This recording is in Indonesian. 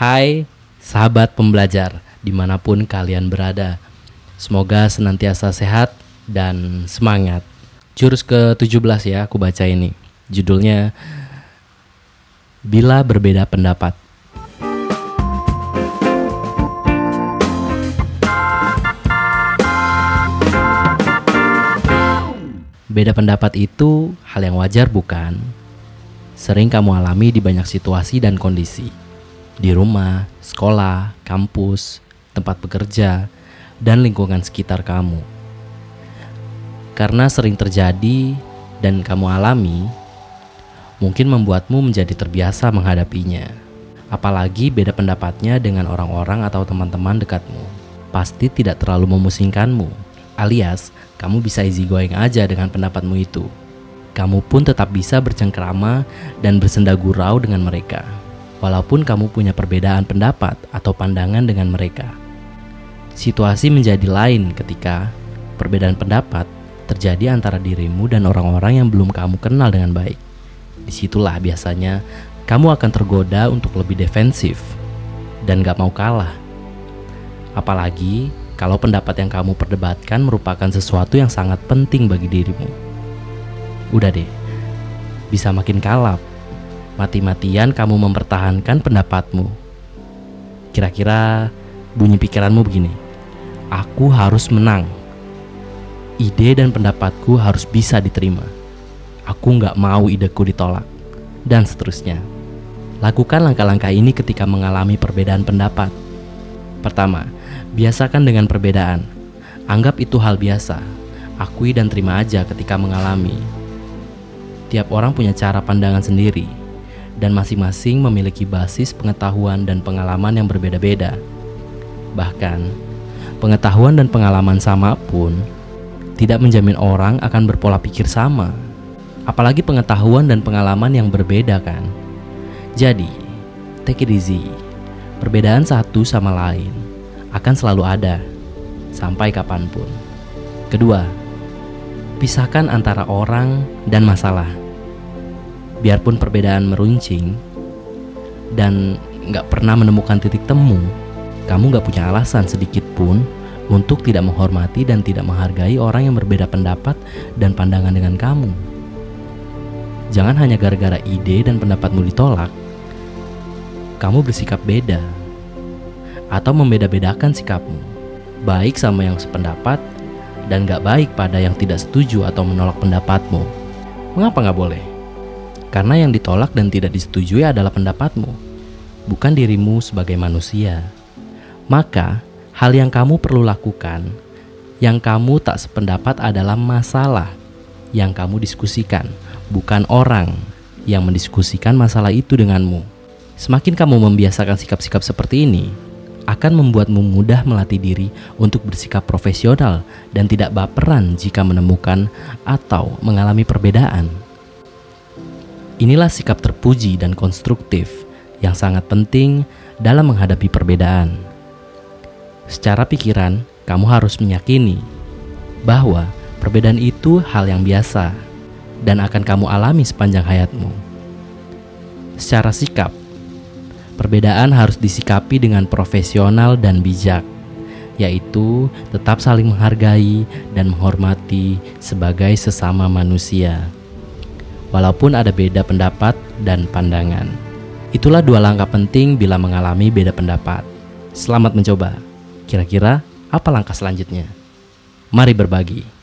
Hai sahabat pembelajar di mana pun kalian berada Semoga senantiasa sehat dan semangat Jurus ke-17 ya aku baca ini Judulnya Bila Berbeda Pendapat Beda pendapat itu hal yang wajar bukan? Sering kamu alami di banyak situasi dan kondisi. Di rumah, sekolah, kampus, tempat bekerja, dan lingkungan sekitar kamu. Karena sering terjadi dan kamu alami, mungkin membuatmu menjadi terbiasa menghadapinya. Apalagi beda pendapatnya dengan orang-orang atau teman-teman dekatmu. Pasti tidak terlalu memusingkanmu, alias kamu bisa easy going aja dengan pendapatmu itu. Kamu pun tetap bisa bercengkrama dan bersenda gurau dengan mereka, walaupun kamu punya perbedaan pendapat atau pandangan dengan mereka. Situasi menjadi lain ketika perbedaan pendapat terjadi antara dirimu dan orang-orang yang belum kamu kenal dengan baik. Di situlah biasanya kamu akan tergoda untuk lebih defensif dan gak mau kalah. Apalagi kalau pendapat yang kamu perdebatkan merupakan sesuatu yang sangat penting bagi dirimu. Udah deh, bisa makin kalap. Mati-matian kamu mempertahankan pendapatmu. Kira-kira bunyi pikiranmu begini. Aku harus menang. Ide dan pendapatku harus bisa diterima. Aku nggak mau ideku ditolak. Dan seterusnya. Lakukan langkah-langkah ini ketika mengalami perbedaan pendapat. Pertama, Biasakan dengan perbedaan. Anggap itu hal biasa. Akui dan terima aja ketika mengalami. Tiap orang punya cara pandangan sendiri, dan masing-masing memiliki basis pengetahuan dan pengalaman yang berbeda-beda. Bahkan, pengetahuan dan pengalaman sama pun tidak menjamin orang akan berpola pikir sama. Apalagi pengetahuan dan pengalaman yang berbeda kan. Jadi, take it easy. Perbedaan satu sama lain akan selalu ada sampai kapan pun. Kedua, pisahkan antara orang dan masalah. Biarpun perbedaan meruncing dan nggak pernah menemukan titik temu, kamu nggak punya alasan sedikit pun untuk tidak menghormati dan tidak menghargai orang yang berbeda pendapat dan pandangan dengan kamu. Jangan hanya gara-gara ide dan pendapatmu ditolak, kamu bersikap beda atau membeda-bedakan sikapmu, baik sama yang sependapat dan gak baik pada yang tidak setuju atau menolak pendapatmu. Mengapa gak boleh? Karena yang ditolak dan tidak disetujui adalah pendapatmu, bukan dirimu sebagai manusia. Maka, hal yang kamu perlu lakukan, yang kamu tak sependapat adalah masalah yang kamu diskusikan, bukan orang yang mendiskusikan masalah itu denganmu. Semakin kamu membiasakan sikap-sikap seperti ini, akan membuatmu mudah melatih diri untuk bersikap profesional dan tidak baperan jika menemukan atau mengalami perbedaan. Inilah sikap terpuji dan konstruktif yang sangat penting dalam menghadapi perbedaan. Secara pikiran, kamu harus meyakini bahwa perbedaan itu hal yang biasa dan akan kamu alami sepanjang hayatmu. Secara sikap, Perbedaan harus disikapi dengan profesional dan bijak, yaitu tetap saling menghargai dan menghormati sebagai sesama manusia. Walaupun ada beda pendapat dan pandangan. Itulah dua langkah penting bila mengalami beda pendapat. Selamat mencoba. Kira-kira apa langkah selanjutnya? Mari berbagi.